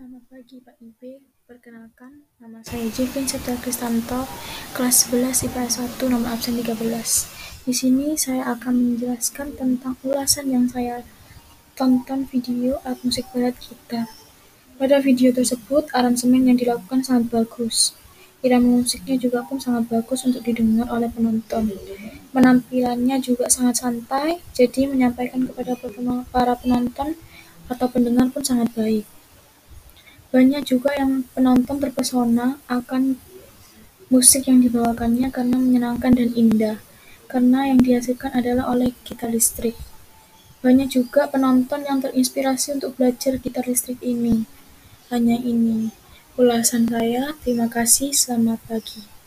Selamat pagi Pak Ibe, perkenalkan nama saya Jevin Septa Kristanto, kelas 11 IPS 1 nomor absen 13. Di sini saya akan menjelaskan tentang ulasan yang saya tonton video alat musik barat kita. Pada video tersebut, aransemen yang dilakukan sangat bagus. Irama musiknya juga pun sangat bagus untuk didengar oleh penonton. Penampilannya juga sangat santai, jadi menyampaikan kepada para penonton atau pendengar pun sangat baik. Banyak juga yang penonton terpesona akan musik yang dibawakannya karena menyenangkan dan indah, karena yang dihasilkan adalah oleh gitar listrik. Banyak juga penonton yang terinspirasi untuk belajar gitar listrik ini. Hanya ini ulasan saya, terima kasih, selamat pagi.